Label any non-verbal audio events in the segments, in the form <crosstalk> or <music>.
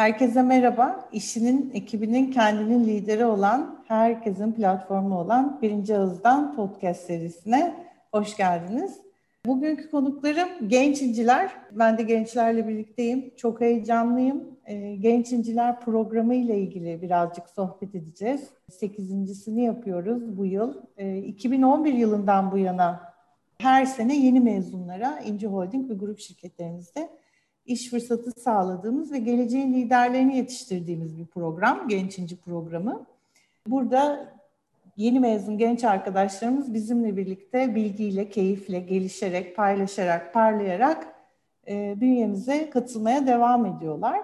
Herkese merhaba. İşinin, ekibinin, kendinin lideri olan, herkesin platformu olan Birinci Ağız'dan podcast serisine hoş geldiniz. Bugünkü konuklarım genç inciler. Ben de gençlerle birlikteyim. Çok heyecanlıyım. Ee, genç inciler programı ile ilgili birazcık sohbet edeceğiz. Sekizincisini yapıyoruz bu yıl. Ee, 2011 yılından bu yana her sene yeni mezunlara İnci Holding ve grup şirketlerimizde iş fırsatı sağladığımız ve geleceğin liderlerini yetiştirdiğimiz bir program, Genç İnci programı. Burada yeni mezun genç arkadaşlarımız bizimle birlikte bilgiyle, keyifle, gelişerek, paylaşarak, parlayarak e, bünyemize katılmaya devam ediyorlar.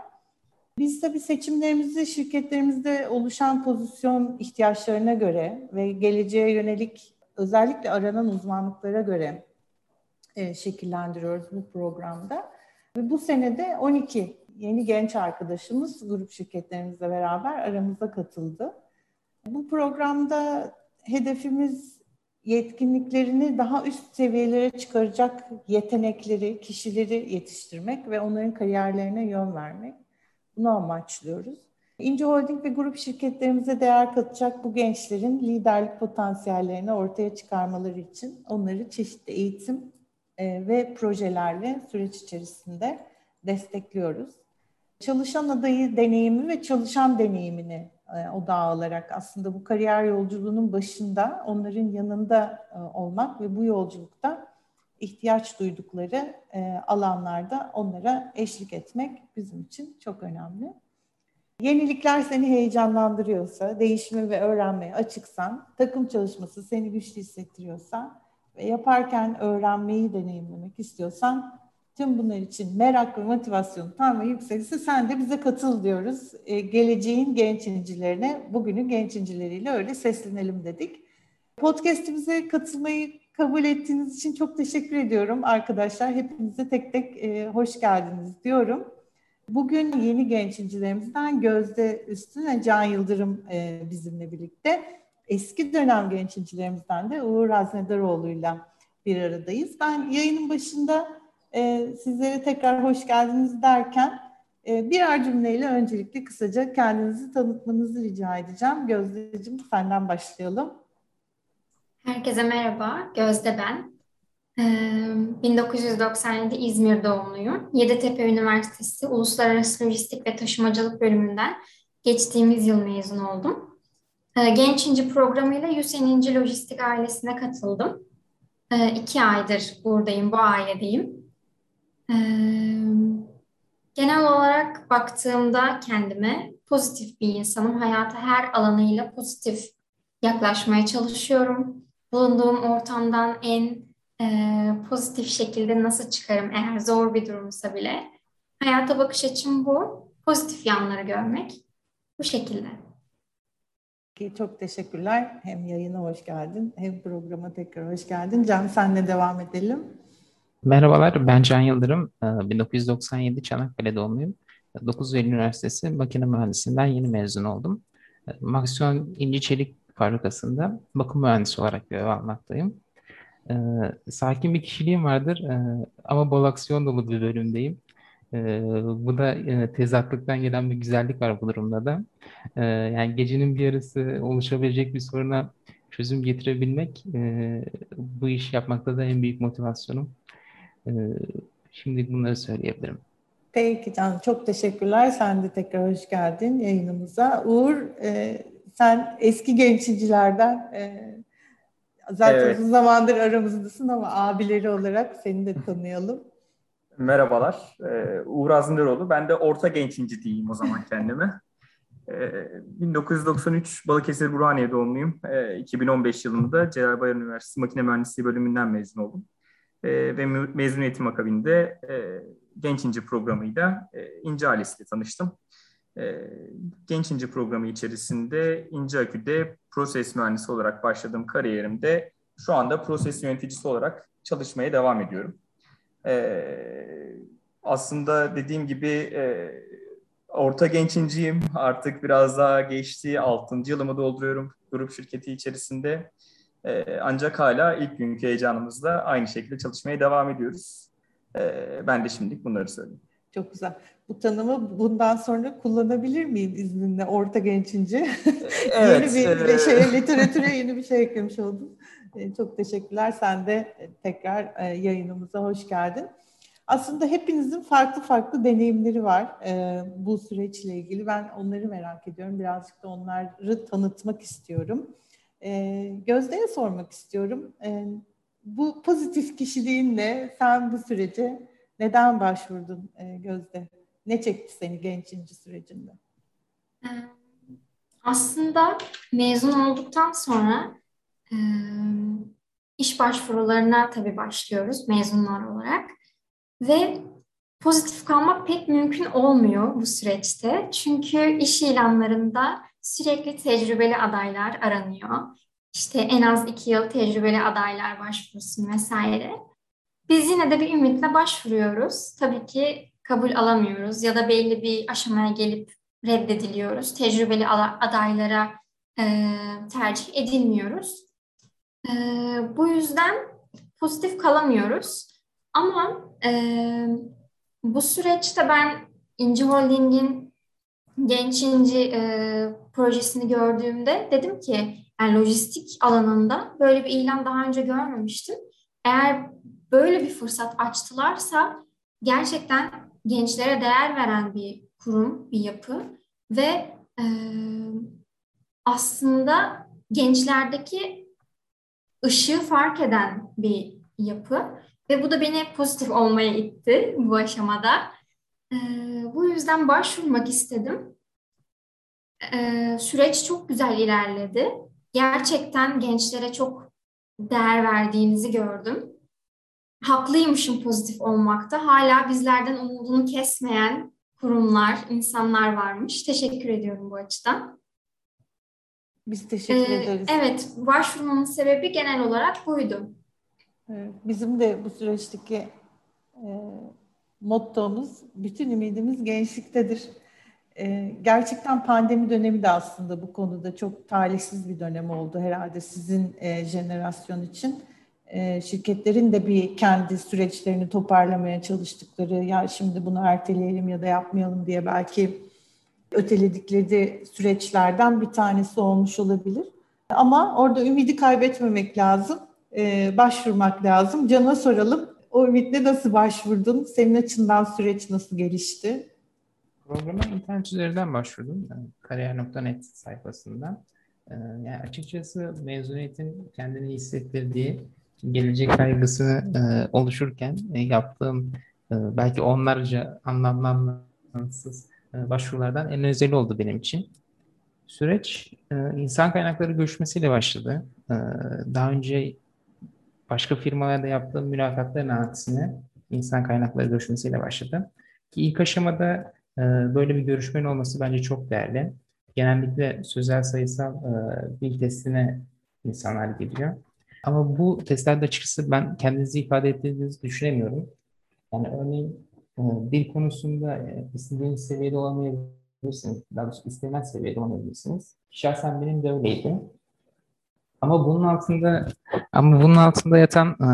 Biz tabii seçimlerimizi şirketlerimizde oluşan pozisyon ihtiyaçlarına göre ve geleceğe yönelik özellikle aranan uzmanlıklara göre e, şekillendiriyoruz bu programda. Ve bu senede 12 yeni genç arkadaşımız grup şirketlerimizle beraber aramıza katıldı. Bu programda hedefimiz yetkinliklerini daha üst seviyelere çıkaracak yetenekleri, kişileri yetiştirmek ve onların kariyerlerine yön vermek. Bunu amaçlıyoruz. İnce Holding ve grup şirketlerimize değer katacak bu gençlerin liderlik potansiyellerini ortaya çıkarmaları için onları çeşitli eğitim e, ve projelerle süreç içerisinde destekliyoruz. Çalışan adayı deneyimi ve çalışan deneyimini e, odağa alarak aslında bu kariyer yolculuğunun başında onların yanında e, olmak ve bu yolculukta ihtiyaç duydukları e, alanlarda onlara eşlik etmek bizim için çok önemli. Yenilikler seni heyecanlandırıyorsa, değişime ve öğrenmeye açıksan, takım çalışması seni güçlü hissettiriyorsa ve yaparken öğrenmeyi deneyimlemek istiyorsan tüm bunlar için merak ve motivasyon tam ve yüksekse sen de bize katıl diyoruz. Ee, geleceğin genç incilerine, bugünün genç incileriyle öyle seslenelim dedik. Podcast'imize katılmayı kabul ettiğiniz için çok teşekkür ediyorum arkadaşlar. Hepinize tek tek e, hoş geldiniz diyorum. Bugün yeni genç incilerimizden Gözde Üstün ve Can Yıldırım e, bizimle birlikte eski dönem gençincilerimizden de Uğur Haznedaroğlu'yla bir aradayız. Ben yayının başında e, sizlere tekrar hoş geldiniz derken e, birer cümleyle öncelikle kısaca kendinizi tanıtmanızı rica edeceğim. Gözdeciğim senden başlayalım. Herkese merhaba, Gözde ben. 1997 ee, İzmir doğumluyum. Yeditepe Üniversitesi Uluslararası Lojistik ve Taşımacılık bölümünden geçtiğimiz yıl mezun oldum. Ee, Genç İnci programıyla Yusen İnci Lojistik ailesine katıldım. Ee, iki aydır buradayım, bu ailedeyim. Ee, genel olarak baktığımda kendime pozitif bir insanım. Hayata her alanıyla pozitif yaklaşmaya çalışıyorum. Bulunduğum ortamdan en e, pozitif şekilde nasıl çıkarım eğer zor bir durumsa bile. Hayata bakış açım bu. Pozitif yanları görmek. Bu şekilde. Çok teşekkürler. Hem yayına hoş geldin hem programa tekrar hoş geldin. Can senle devam edelim. Merhabalar ben Can Yıldırım. 1997 ee, Çanakkale doğumluyum. 9 Eylül Üniversitesi Makine Mühendisliğinden yeni mezun oldum. Ee, Maksiyon İnci Çelik Fabrikası'nda bakım mühendisi olarak görev almaktayım. Ee, sakin bir kişiliğim vardır ama bol aksiyon dolu bir bölümdeyim. E, bu da e, tezatlıktan gelen bir güzellik var bu durumda da. E, yani gecenin bir yarısı oluşabilecek bir soruna çözüm getirebilmek e, bu iş yapmakta da en büyük motivasyonum. E, şimdi bunları söyleyebilirim. Peki Can, çok teşekkürler. Sen de tekrar hoş geldin yayınımıza. Uğur, e, sen eski gençcilerden e, zaten evet. uzun zamandır aramızdasın ama abileri olarak seni de tanıyalım. Merhabalar, ee, Uğur Azinderoğlu. Ben de orta gençinci diyeyim o zaman <laughs> kendime. Ee, 1993 Balıkesir Burhaniye doğumluyum. Ee, 2015 yılında Celal Bayar Üniversitesi Makine Mühendisliği bölümünden mezun oldum. Ee, ve mezuniyetim akabinde e, Genç İnci programıyla e, İnci ailesiyle tanıştım. E, Genç İnci programı içerisinde İnci Akü'de proses mühendisi olarak başladığım kariyerimde şu anda proses yöneticisi olarak çalışmaya devam ediyorum. E, aslında dediğim gibi e, orta gençinciyim. Artık biraz daha geçti. Altıncı yılımı dolduruyorum grup şirketi içerisinde. E, ancak hala ilk günkü heyecanımızla aynı şekilde çalışmaya devam ediyoruz. E, ben de şimdilik bunları söyleyeyim. Çok güzel. Bu tanımı bundan sonra kullanabilir miyim izninle orta gençince? <laughs> Evet. yeni bir e... şeye, <laughs> literatüre yeni bir şey eklemiş oldum. E, çok teşekkürler. Sen de tekrar e, yayınımıza hoş geldin. Aslında hepinizin farklı farklı deneyimleri var bu süreçle ilgili. Ben onları merak ediyorum. Birazcık da onları tanıtmak istiyorum. Gözde'ye sormak istiyorum. Bu pozitif kişiliğinle sen bu sürece neden başvurdun Gözde? Ne çekti seni gençinci sürecinde? Aslında mezun olduktan sonra iş başvurularına tabii başlıyoruz mezunlar olarak. Ve pozitif kalmak pek mümkün olmuyor bu süreçte. Çünkü iş ilanlarında sürekli tecrübeli adaylar aranıyor. İşte en az iki yıl tecrübeli adaylar başvursun vesaire. Biz yine de bir ümitle başvuruyoruz. Tabii ki kabul alamıyoruz ya da belli bir aşamaya gelip reddediliyoruz. Tecrübeli adaylara e, tercih edilmiyoruz. E, bu yüzden pozitif kalamıyoruz. Ama e, bu süreçte ben İnci Holding'in Genç İnci e, projesini gördüğümde dedim ki yani lojistik alanında böyle bir ilan daha önce görmemiştim. Eğer böyle bir fırsat açtılarsa gerçekten gençlere değer veren bir kurum, bir yapı ve e, aslında gençlerdeki ışığı fark eden bir yapı ve bu da beni pozitif olmaya itti bu aşamada. E, bu yüzden başvurmak istedim. E, süreç çok güzel ilerledi. Gerçekten gençlere çok değer verdiğimizi gördüm. Haklıymışım pozitif olmakta. Hala bizlerden umudunu kesmeyen kurumlar, insanlar varmış. Teşekkür ediyorum bu açıdan. Biz teşekkür ee, ederiz. Evet, başvurmamın sebebi genel olarak buydu. Bizim de bu süreçteki e, mottomuz, bütün ümidimiz gençliktedir. E, gerçekten pandemi dönemi de aslında bu konuda çok talihsiz bir dönem oldu herhalde sizin e, jenerasyon için. E, şirketlerin de bir kendi süreçlerini toparlamaya çalıştıkları, ya şimdi bunu erteleyelim ya da yapmayalım diye belki öteledikleri süreçlerden bir tanesi olmuş olabilir. Ama orada ümidi kaybetmemek lazım e, başvurmak lazım. Can'a soralım. O ümitle nasıl başvurdun? Senin açından süreç nasıl gelişti? Programa internet üzerinden başvurdum. Kariyer.net sayfasından. Ee, yani açıkçası mezuniyetin kendini hissettirdiği gelecek kaygısını e, oluşurken e, yaptığım e, belki onlarca anlamlı anlamsız e, başvurulardan en özel oldu benim için. Süreç e, insan kaynakları görüşmesiyle başladı. E, daha önce başka firmalarda yaptığım mülakatların aksine insan kaynakları görüşmesiyle başladım. Ki ilk aşamada e, böyle bir görüşmenin olması bence çok değerli. Genellikle sözel sayısal e, dil testine insanlar gidiyor. Ama bu testlerde açıkçası ben kendinizi ifade ettiğinizi düşünemiyorum. Yani örneğin e, dil konusunda e, istediğiniz seviyede olamayabilirsiniz. Daha doğrusu istenilen seviyede olamayabilirsiniz. Şahsen benim de öyleydi. Ama bunun altında ama bunun altında yatan e,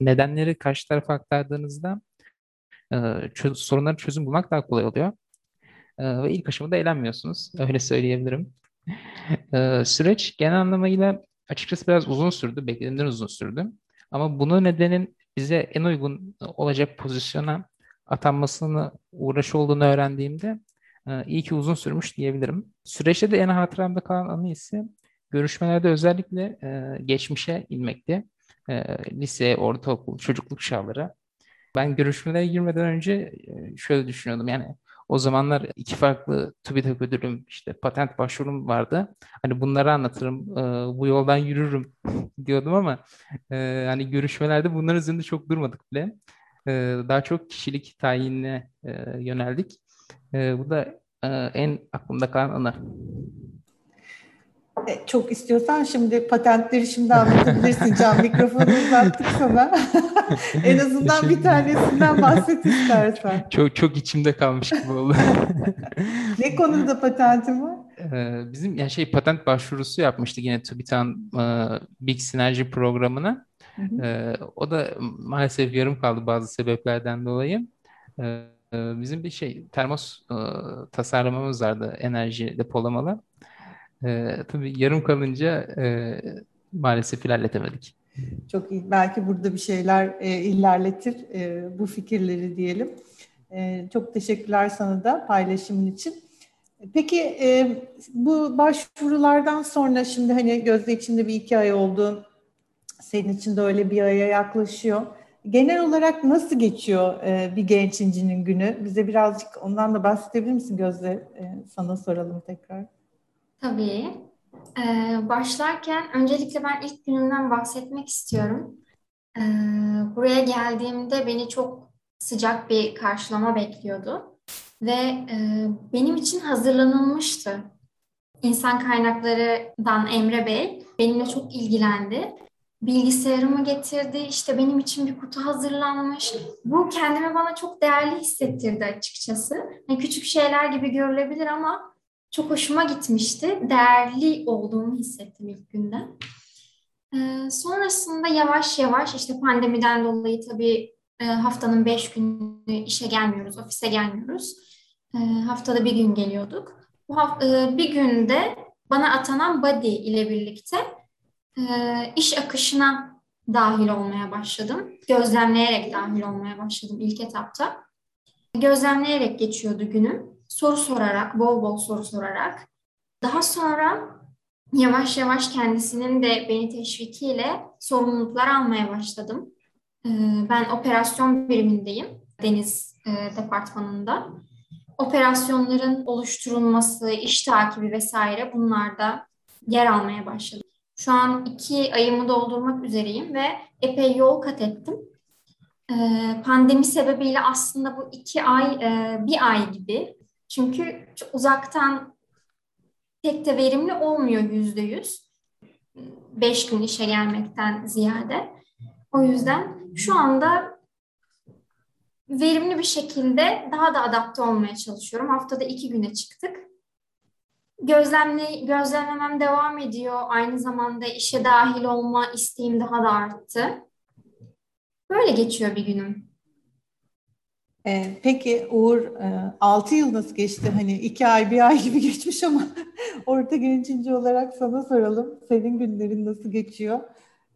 nedenleri karşı tarafa aktardığınızda e, çöz, sorunların çözüm bulmak daha kolay oluyor. Ve ilk aşamada eğlenmiyorsunuz. Öyle söyleyebilirim. E, süreç genel anlamıyla açıkçası biraz uzun sürdü. Beklediğimden uzun sürdü. Ama bunun nedenin bize en uygun olacak pozisyona atanmasını uğraş olduğunu öğrendiğimde e, iyi ki uzun sürmüş diyebilirim. Süreçte de en hatıramda kalan anı ise görüşmelerde özellikle e, geçmişe inmekti. E, lise, ortaokul, çocukluk çağları. Ben görüşmelere girmeden önce şöyle düşünüyordum yani o zamanlar iki farklı TÜBİTAK ödülüm, işte patent başvurum vardı. Hani bunları anlatırım, e, bu yoldan yürürüm <laughs> diyordum ama e, hani görüşmelerde bunların üzerinde çok durmadık bile. E, daha çok kişilik tayinine yöneldik. Bu da en aklımda kalan anı. E, çok istiyorsan şimdi patentleri şimdi anlatabilirsin Can. Mikrofonu uzattık sana. <laughs> en azından bir tanesinden bahset <laughs> istersen. Çok çok içimde kalmış gibi oldu. <laughs> ne konuda patentin var? Ee, bizim yani şey patent başvurusu yapmıştık yine TÜBİTAK'ın e, Big Sinerji programına. Hı hı. E, o da maalesef yarım kaldı bazı sebeplerden dolayı. E, Ee, bizim bir şey termos e, tasarlamamız vardı enerji depolamalı. Ee, tabii yarım kalınca e, maalesef ilerletemedik. Çok iyi. Belki burada bir şeyler e, ilerletir e, bu fikirleri diyelim. E, çok teşekkürler sana da paylaşımın için. Peki e, bu başvurulardan sonra şimdi hani Gözde içinde bir iki ay oldu. Senin için de öyle bir aya yaklaşıyor. Genel olarak nasıl geçiyor e, bir genç incinin günü? Bize birazcık ondan da bahsedebilir misin Gözde? E, sana soralım tekrar. Tabii. Ee, başlarken öncelikle ben ilk günümden bahsetmek istiyorum. Ee, buraya geldiğimde beni çok sıcak bir karşılama bekliyordu ve e, benim için hazırlanılmıştı. İnsan kaynaklarından Emre Bey benimle çok ilgilendi. Bilgisayarımı getirdi, işte benim için bir kutu hazırlanmış. Bu kendimi bana çok değerli hissettirdi açıkçası. Yani küçük şeyler gibi görülebilir ama çok hoşuma gitmişti. Değerli olduğumu hissettim ilk günden. Ee, sonrasında yavaş yavaş işte pandemiden dolayı tabii e, haftanın beş günü işe gelmiyoruz, ofise gelmiyoruz. E, haftada bir gün geliyorduk. Bu hafta, e, bir günde bana atanan body ile birlikte e, iş akışına dahil olmaya başladım. Gözlemleyerek dahil olmaya başladım ilk etapta. Gözlemleyerek geçiyordu günüm. Soru sorarak, bol bol soru sorarak. Daha sonra yavaş yavaş kendisinin de beni teşvikiyle sorumluluklar almaya başladım. Ee, ben operasyon birimindeyim deniz e, departmanında. Operasyonların oluşturulması, iş takibi vesaire bunlarda yer almaya başladım. Şu an iki ayımı doldurmak üzereyim ve epey yol kat ettim. Ee, pandemi sebebiyle aslında bu iki ay e, bir ay gibi. Çünkü uzaktan pek de verimli olmuyor yüzde yüz. Beş gün işe gelmekten ziyade. O yüzden şu anda verimli bir şekilde daha da adapte olmaya çalışıyorum. Haftada iki güne çıktık. Gözlemle, gözlemlemem devam ediyor. Aynı zamanda işe dahil olma isteğim daha da arttı. Böyle geçiyor bir günüm. Ee, peki Uğur, e, 6 yıl nasıl geçti? Hani iki ay, bir ay gibi <laughs> geçmiş ama <laughs> orta gençinci olarak sana soralım. Senin günlerin nasıl geçiyor?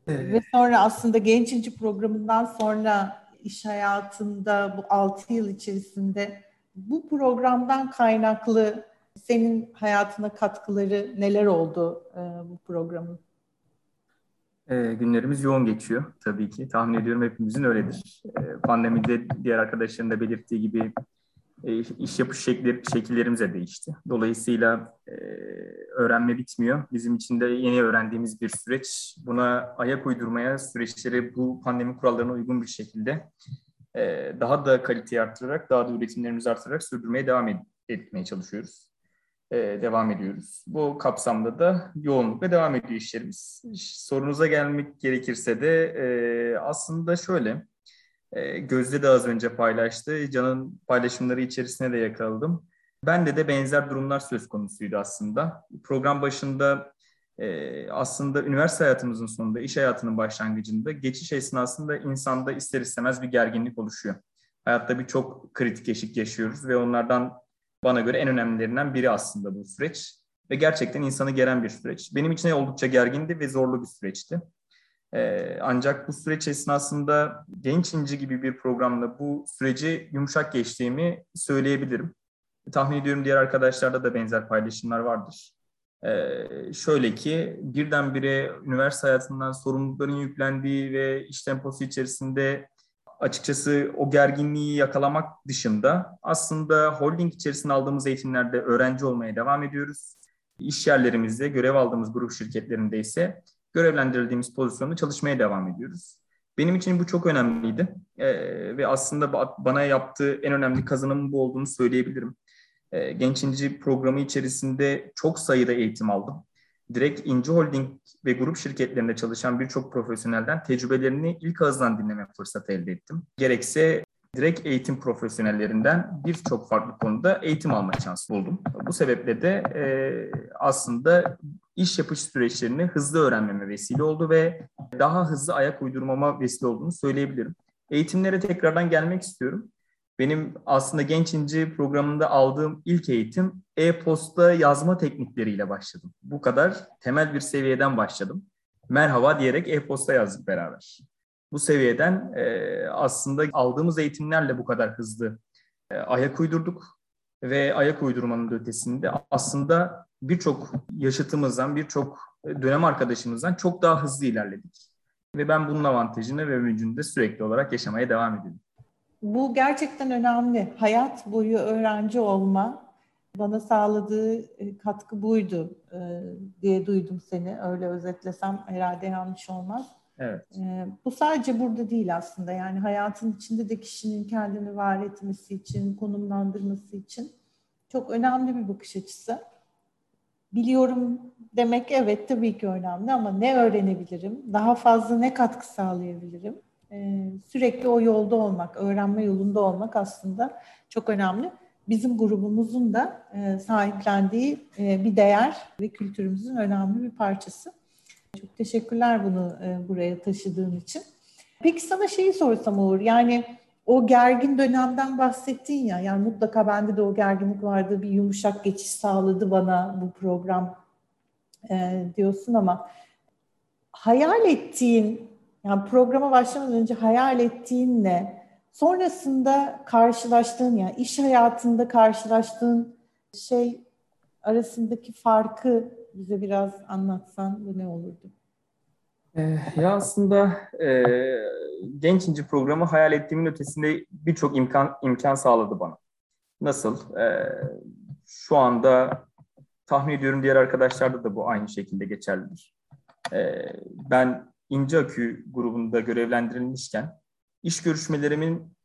Ve sonra aslında Gençinci programından sonra iş hayatında bu 6 yıl içerisinde bu programdan kaynaklı senin hayatına katkıları neler oldu e, bu programın? E, günlerimiz yoğun geçiyor tabii ki. Tahmin ediyorum hepimizin öyledir. E, pandemide diğer arkadaşların da belirttiği gibi e, iş yapış şekilleri, şekillerimiz de değişti. Dolayısıyla e, öğrenme bitmiyor. Bizim için de yeni öğrendiğimiz bir süreç. Buna ayak uydurmaya süreçleri bu pandemi kurallarına uygun bir şekilde e, daha da kaliteyi arttırarak, daha da üretimlerimizi arttırarak sürdürmeye devam ed- etmeye çalışıyoruz. E, devam ediyoruz. Bu kapsamda da yoğunlukla devam ediyor işlerimiz. Sorunuza gelmek gerekirse de e, aslında şöyle, e, Gözde de az önce paylaştı. Can'ın paylaşımları içerisine de yakaladım. Bende de benzer durumlar söz konusuydu aslında. Program başında aslında üniversite hayatımızın sonunda, iş hayatının başlangıcında geçiş esnasında insanda ister istemez bir gerginlik oluşuyor. Hayatta birçok kritik eşik yaşıyoruz ve onlardan bana göre en önemlilerinden biri aslında bu süreç. Ve gerçekten insanı geren bir süreç. Benim için oldukça gergindi ve zorlu bir süreçti. Ee, ancak bu süreç esnasında Genç İnci gibi bir programla bu süreci yumuşak geçtiğimi söyleyebilirim. Tahmin ediyorum diğer arkadaşlarda da benzer paylaşımlar vardır. Ee, şöyle ki birdenbire üniversite hayatından sorumlulukların yüklendiği ve iş temposu içerisinde açıkçası o gerginliği yakalamak dışında aslında holding içerisinde aldığımız eğitimlerde öğrenci olmaya devam ediyoruz. İş yerlerimizde görev aldığımız grup şirketlerinde ise görevlendirildiğimiz pozisyonda çalışmaya devam ediyoruz. Benim için bu çok önemliydi ee, ve aslında bana yaptığı en önemli kazanımın bu olduğunu söyleyebilirim. Ee, Genç İnci programı içerisinde çok sayıda eğitim aldım. Direkt İnci Holding ve grup şirketlerinde çalışan birçok profesyonelden tecrübelerini ilk ağızdan dinleme fırsatı elde ettim. Gerekse direkt eğitim profesyonellerinden birçok farklı konuda eğitim alma şansı buldum. Bu sebeple de e, aslında iş yapış süreçlerini hızlı öğrenmeme vesile oldu ve daha hızlı ayak uydurmama vesile olduğunu söyleyebilirim. Eğitimlere tekrardan gelmek istiyorum. Benim aslında Genç İnci programında aldığım ilk eğitim e-posta yazma teknikleriyle başladım. Bu kadar temel bir seviyeden başladım. Merhaba diyerek e-posta yazdık beraber. Bu seviyeden e, aslında aldığımız eğitimlerle bu kadar hızlı e, ayak uydurduk ve ayak uydurmanın ötesinde aslında birçok yaşıtımızdan, birçok dönem arkadaşımızdan çok daha hızlı ilerledik. Ve ben bunun avantajını ve ömrünü de sürekli olarak yaşamaya devam ediyorum. Bu gerçekten önemli. Hayat boyu öğrenci olma bana sağladığı e, katkı buydu e, diye duydum seni. Öyle özetlesem herhalde yanlış olmaz. Evet. E, bu sadece burada değil aslında. Yani hayatın içinde de kişinin kendini var etmesi için, konumlandırması için çok önemli bir bakış açısı. Biliyorum demek evet tabii ki önemli ama ne öğrenebilirim? Daha fazla ne katkı sağlayabilirim? Ee, sürekli o yolda olmak, öğrenme yolunda olmak aslında çok önemli. Bizim grubumuzun da e, sahiplendiği e, bir değer ve kültürümüzün önemli bir parçası. Çok teşekkürler bunu e, buraya taşıdığın için. Peki sana şeyi sorsam Uğur, yani o gergin dönemden bahsettin ya, yani mutlaka bende de o gerginlik vardı, bir yumuşak geçiş sağladı bana bu program diyorsun ama hayal ettiğin, yani programa başlamadan önce hayal ettiğinle sonrasında karşılaştığın, yani iş hayatında karşılaştığın şey arasındaki farkı bize biraz anlatsan bu ne olurdu? Ee, ya aslında e, Genç programı hayal ettiğimin ötesinde birçok imkan imkan sağladı bana. Nasıl? E, şu anda tahmin ediyorum diğer arkadaşlarda da bu aynı şekilde geçerlidir. E, ben İnci Akü grubunda görevlendirilmişken iş görüşmelerimin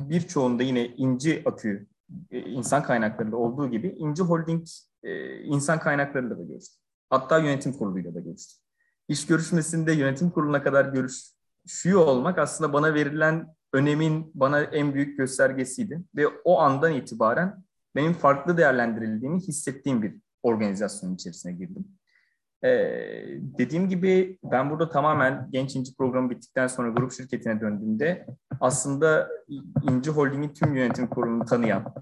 birçoğunda yine İnci Akü e, insan kaynaklarında olduğu gibi İnci Holding e, insan kaynaklarıyla da görüştüm. Hatta yönetim kuruluyla da görüştüm. İş görüşmesinde yönetim kuruluna kadar görüşüyor olmak aslında bana verilen önemin bana en büyük göstergesiydi. Ve o andan itibaren benim farklı değerlendirildiğimi hissettiğim bir organizasyonun içerisine girdim. Ee, dediğim gibi ben burada tamamen Genç İnci programı bittikten sonra grup şirketine döndüğümde aslında İnci Holding'in tüm yönetim kurulunu tanıyan,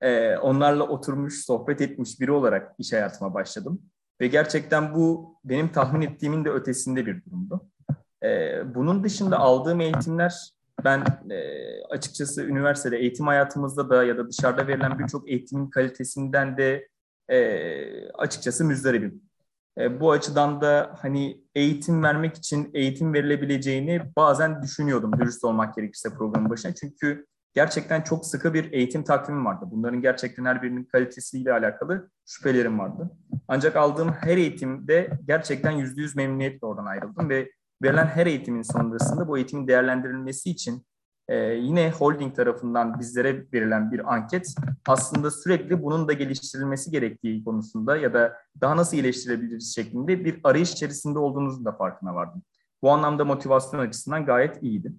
e, onlarla oturmuş, sohbet etmiş biri olarak iş hayatıma başladım. Ve gerçekten bu benim tahmin ettiğimin de ötesinde bir durumdu. E, bunun dışında aldığım eğitimler ben e, açıkçası üniversitede eğitim hayatımızda da ya da dışarıda verilen birçok eğitimin kalitesinden de e, açıkçası müzdaribim. E, bu açıdan da hani eğitim vermek için eğitim verilebileceğini bazen düşünüyordum dürüst olmak gerekirse programın başına. Çünkü gerçekten çok sıkı bir eğitim takvimi vardı. Bunların gerçekten her birinin kalitesiyle alakalı şüphelerim vardı. Ancak aldığım her eğitimde gerçekten yüzde yüz memnuniyetle oradan ayrıldım ve verilen her eğitimin sonrasında bu eğitimin değerlendirilmesi için ee, yine holding tarafından bizlere verilen bir anket aslında sürekli bunun da geliştirilmesi gerektiği konusunda ya da daha nasıl iyileştirebiliriz şeklinde bir arayış içerisinde olduğunuzun da farkına vardım. Bu anlamda motivasyon açısından gayet iyiydi.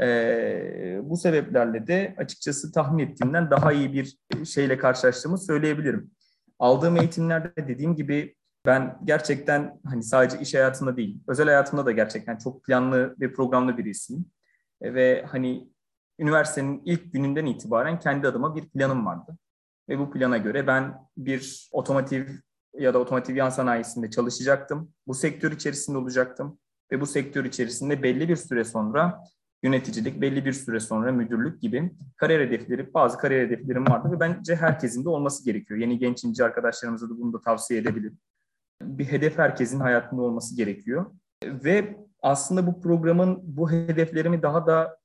Ee, bu sebeplerle de açıkçası tahmin ettiğimden daha iyi bir şeyle karşılaştığımı söyleyebilirim. Aldığım eğitimlerde dediğim gibi ben gerçekten hani sadece iş hayatında değil, özel hayatımda da gerçekten çok planlı ve programlı birisiyim. E, ve hani üniversitenin ilk gününden itibaren kendi adıma bir planım vardı. Ve bu plana göre ben bir otomotiv ya da otomotiv yan sanayisinde çalışacaktım. Bu sektör içerisinde olacaktım. Ve bu sektör içerisinde belli bir süre sonra yöneticilik, belli bir süre sonra müdürlük gibi kariyer hedefleri, bazı kariyer hedeflerim vardı ve bence herkesin de olması gerekiyor. Yeni genç inci arkadaşlarımıza da bunu da tavsiye edebilirim. Bir hedef herkesin hayatında olması gerekiyor. Ve aslında bu programın bu hedeflerimi daha da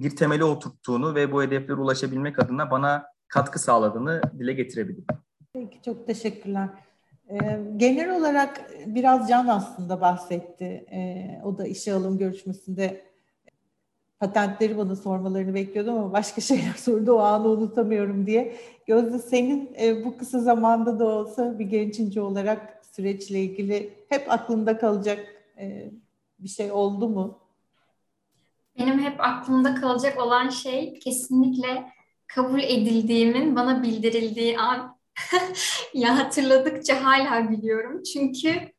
bir temele oturttuğunu ve bu hedeflere ulaşabilmek adına bana katkı sağladığını dile getirebilirim. Peki çok teşekkürler. Ee, genel olarak biraz Can aslında bahsetti. Ee, o da işe alım görüşmesinde patentleri bana sormalarını bekliyordum ama başka <laughs> şeyler sordu o anı unutamıyorum diye. Gözde senin e, bu kısa zamanda da olsa bir gençinci olarak süreçle ilgili hep aklında kalacak e, bir şey oldu mu? Benim hep aklımda kalacak olan şey kesinlikle kabul edildiğimin bana bildirildiği an. <laughs> ya hatırladıkça hala gülüyorum. Çünkü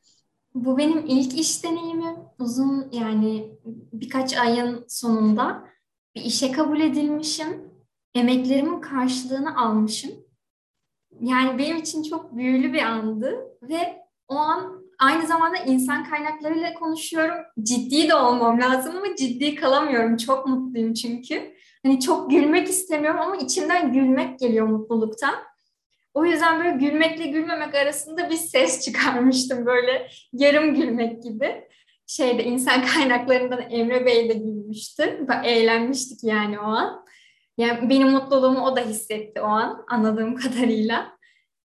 bu benim ilk iş deneyimim. Uzun yani birkaç ayın sonunda bir işe kabul edilmişim emeklerimin karşılığını almışım. Yani benim için çok büyülü bir andı ve o an aynı zamanda insan kaynaklarıyla konuşuyorum. Ciddi de olmam lazım ama ciddi kalamıyorum. Çok mutluyum çünkü. Hani çok gülmek istemiyorum ama içimden gülmek geliyor mutluluktan. O yüzden böyle gülmekle gülmemek arasında bir ses <laughs> çıkarmıştım böyle yarım gülmek gibi. Şeyde insan kaynaklarından Emre Bey de gülmüştü. Eğlenmiştik yani o an. Yani benim mutluluğumu o da hissetti o an anladığım kadarıyla.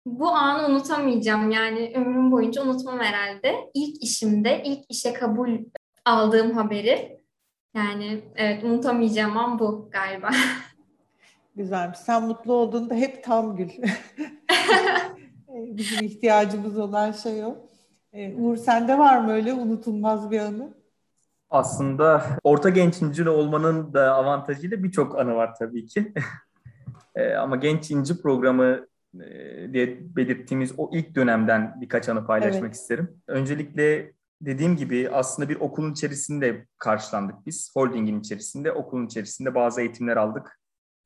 Bu anı unutamayacağım yani ömrüm boyunca unutmam herhalde. İlk işimde, ilk işe kabul aldığım haberi yani evet unutamayacağım an bu galiba. <laughs> Güzelmiş. Sen mutlu olduğunda hep tam gül. <laughs> Bizim ihtiyacımız olan şey o. Ee, Uğur sende var mı öyle unutulmaz bir anı? Aslında orta genç incir olmanın da avantajıyla birçok anı var tabii ki. Ee, <laughs> ama genç inci programı e, diye belirttiğimiz o ilk dönemden birkaç anı paylaşmak evet. isterim. Öncelikle dediğim gibi aslında bir okulun içerisinde karşılandık biz. Holdingin içerisinde, okulun içerisinde bazı eğitimler aldık.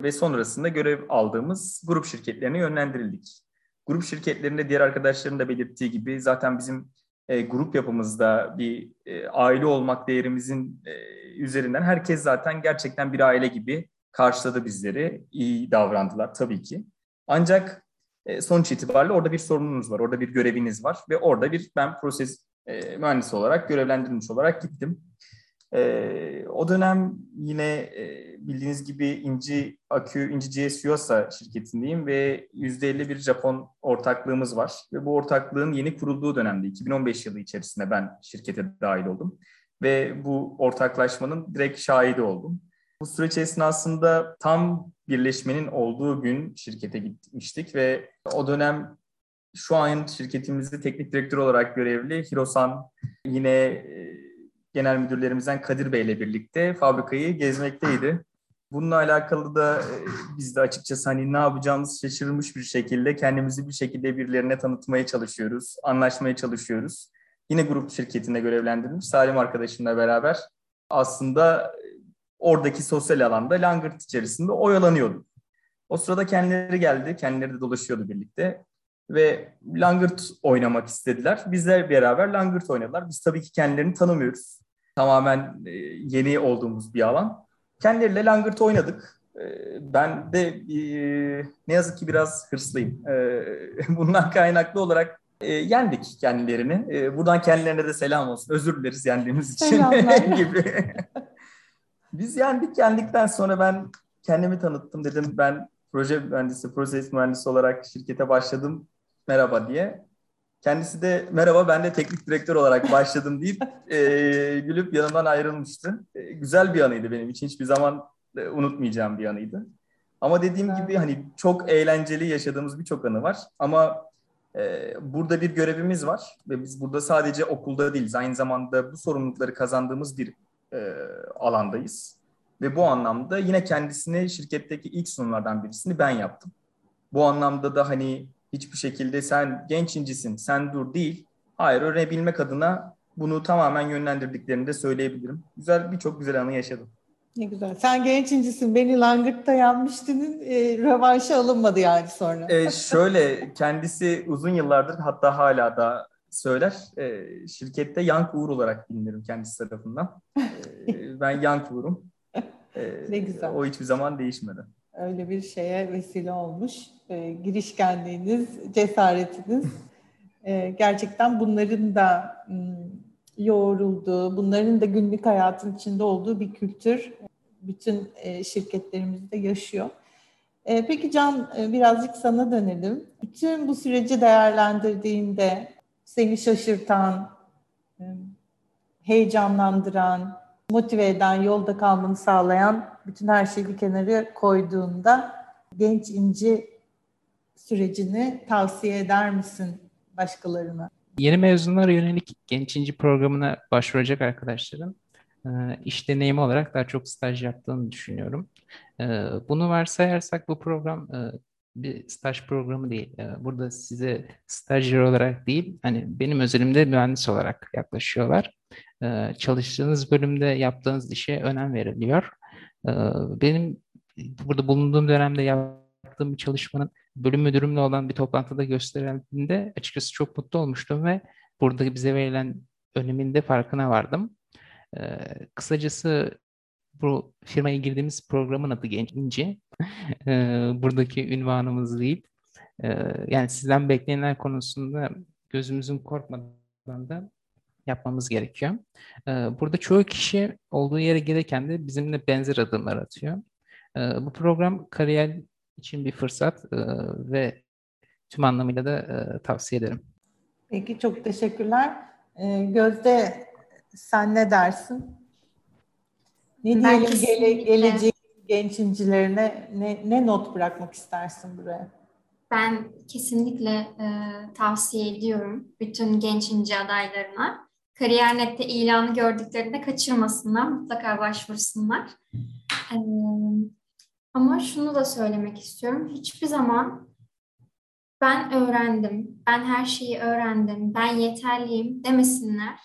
Ve sonrasında görev aldığımız grup şirketlerine yönlendirildik. Grup şirketlerinde diğer arkadaşların da belirttiği gibi zaten bizim e, grup yapımızda bir e, aile olmak değerimizin e, üzerinden herkes zaten gerçekten bir aile gibi karşıladı bizleri. iyi davrandılar tabii ki. Ancak e, sonuç itibariyle orada bir sorununuz var, orada bir göreviniz var ve orada bir ben proses e, mühendisi olarak görevlendirilmiş olarak gittim. E, o dönem yine e, bildiğiniz gibi İnci Akü, İnci GS Yuasa şirketindeyim ve %50 bir Japon ortaklığımız var. Ve bu ortaklığın yeni kurulduğu dönemde 2015 yılı içerisinde ben şirkete dahil oldum. Ve bu ortaklaşmanın direkt şahidi oldum. Bu süreç esnasında tam birleşmenin olduğu gün şirkete gitmiştik ve o dönem şu an şirketimizde teknik direktör olarak görevli Hirosan yine e, genel müdürlerimizden Kadir Bey ile birlikte fabrikayı gezmekteydi. Bununla alakalı da e, biz de açıkçası hani ne yapacağımızı şaşırmış bir şekilde kendimizi bir şekilde birilerine tanıtmaya çalışıyoruz, anlaşmaya çalışıyoruz. Yine grup şirketinde görevlendirilmiş Salim arkadaşımla beraber aslında oradaki sosyal alanda langırt içerisinde oyalanıyordu. O sırada kendileri geldi, kendileri de dolaşıyordu birlikte ve langırt oynamak istediler. Bizler beraber langırt oynadılar. Biz tabii ki kendilerini tanımıyoruz. Tamamen e, yeni olduğumuz bir alan. Kendileriyle langırt oynadık. E, ben de e, ne yazık ki biraz hırslıyım. <laughs> Bundan kaynaklı olarak yendik kendilerini. Buradan kendilerine de selam olsun. Özür dileriz yendiğimiz için <laughs> gibi. Biz yendik. Yendikten sonra ben kendimi tanıttım. Dedim ben proje mühendisi, proses mühendisi olarak şirkete başladım merhaba diye. Kendisi de merhaba ben de teknik direktör olarak başladım deyip <laughs> e, gülüp yanımdan ayrılmıştı. E, güzel bir anıydı benim için hiçbir zaman e, unutmayacağım bir anıydı. Ama dediğim evet. gibi hani çok eğlenceli yaşadığımız birçok anı var. Ama e, burada bir görevimiz var ve biz burada sadece okulda değiliz. Aynı zamanda bu sorumlulukları kazandığımız bir e, alandayız. Ve bu anlamda yine kendisine şirketteki ilk sunumlardan birisini ben yaptım. Bu anlamda da hani hiçbir şekilde sen genç incisin, sen dur değil. Hayır öğrenebilmek adına bunu tamamen yönlendirdiklerini de söyleyebilirim. Güzel birçok güzel anı yaşadım. Ne güzel. Sen genç incisin. Beni Langırt'ta yanmıştın. E, rövanşı alınmadı yani sonra. E, şöyle kendisi uzun yıllardır hatta hala da söyler. E, şirkette Yank Uğur olarak bilinirim kendisi tarafından. E, <laughs> ben Yank Uğur'um. E, ne güzel. O hiçbir zaman değişmedi öyle bir şeye vesile olmuş. E, girişkenliğiniz, cesaretiniz. E, gerçekten bunların da yoğrulduğu, bunların da günlük hayatın içinde olduğu bir kültür bütün e, şirketlerimizde yaşıyor. E, peki Can e, birazcık sana dönelim. Bütün bu süreci değerlendirdiğinde seni şaşırtan, heyecanlandıran, motive eden, yolda kalmanı sağlayan bütün her şeyi bir kenara koyduğunda genç inci sürecini tavsiye eder misin başkalarına? Yeni mezunlara yönelik genç inci programına başvuracak arkadaşların e, iş deneyimi olarak daha çok staj yaptığını düşünüyorum. E, bunu varsayarsak bu program e, bir staj programı değil. Burada size stajyer olarak değil, hani benim özelimde mühendis olarak yaklaşıyorlar. Çalıştığınız bölümde yaptığınız işe önem veriliyor. Benim burada bulunduğum dönemde yaptığım bir çalışmanın bölüm müdürümle olan bir toplantıda gösterildiğinde açıkçası çok mutlu olmuştum ve burada bize verilen öneminde farkına vardım. Ee, kısacası bu firmaya girdiğimiz programın adı Genç İnci. Buradaki ünvanımız değil. Yani sizden beklenenler konusunda gözümüzün korkmadan da yapmamız gerekiyor. Burada çoğu kişi olduğu yere gelirken de bizimle benzer adımlar atıyor. Bu program kariyer için bir fırsat e, ve tüm anlamıyla da e, tavsiye ederim. Peki çok teşekkürler. Gözde sen ne dersin? Ne diyelim gele, gelecek genç incilerine ne, ne not bırakmak istersin buraya? Ben kesinlikle e, tavsiye ediyorum bütün genç inci adaylarına. Kariyer.net'te ilanı gördüklerinde kaçırmasınlar, mutlaka başvursunlar. E, ama şunu da söylemek istiyorum. Hiçbir zaman ben öğrendim, ben her şeyi öğrendim, ben yeterliyim demesinler.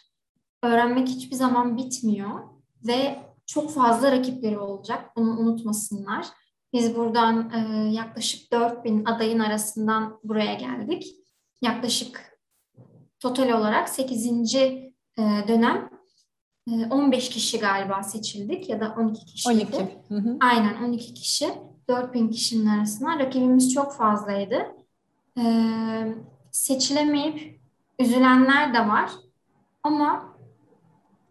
Öğrenmek hiçbir zaman bitmiyor ve çok fazla rakipleri olacak. Bunu unutmasınlar. Biz buradan e, yaklaşık 4000 adayın arasından buraya geldik. Yaklaşık total olarak 8. E, dönem e, 15 kişi galiba seçildik ya da 12 kişi. 12. Hı hı. Aynen 12 kişi. 4000 kişinin arasından. Rakibimiz çok fazlaydı. E, seçilemeyip üzülenler de var. Ama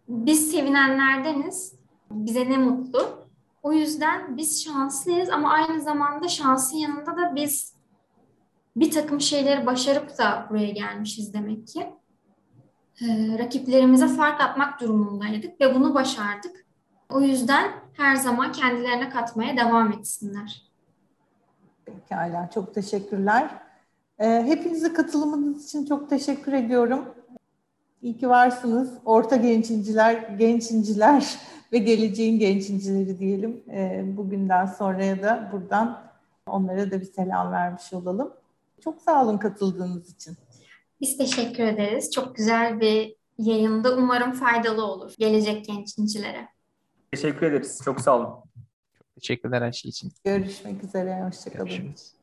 biz sevinenlerdeniz. Bize ne mutlu. O yüzden biz şanslıyız ama aynı zamanda şansın yanında da biz bir takım şeyleri başarıp da buraya gelmişiz demek ki. Ee, rakiplerimize fark atmak durumundaydık ve bunu başardık. O yüzden her zaman kendilerine katmaya devam etsinler. Pekala, çok teşekkürler. Ee, hepinize katılımınız için çok teşekkür ediyorum. İyi ki varsınız. Orta gençinciler, gençinciler ve geleceğin gençincileri diyelim. E, bugünden sonraya da buradan onlara da bir selam vermiş olalım. Çok sağ olun katıldığınız için. Biz teşekkür ederiz. Çok güzel bir yayında umarım faydalı olur gelecek gençincilere. Teşekkür ederiz. Çok sağ olun. Çok teşekkürler her şey için. Görüşmek üzere. Hoşçakalın. Görüşürüz.